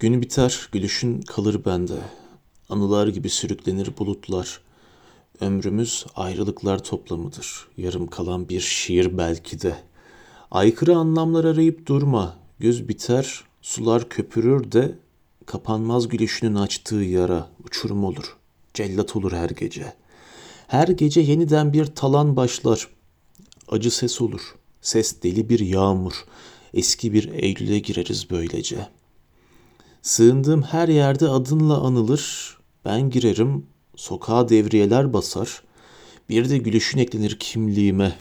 Gün biter, gülüşün kalır bende. Anılar gibi sürüklenir bulutlar. Ömrümüz ayrılıklar toplamıdır. Yarım kalan bir şiir belki de. Aykırı anlamlar arayıp durma. Göz biter, sular köpürür de kapanmaz gülüşünün açtığı yara uçurum olur. Cellat olur her gece. Her gece yeniden bir talan başlar. Acı ses olur. Ses deli bir yağmur. Eski bir Eylül'e gireriz böylece. Sığındığım her yerde adınla anılır. Ben girerim, sokağa devriyeler basar. Bir de gülüşün eklenir kimliğime.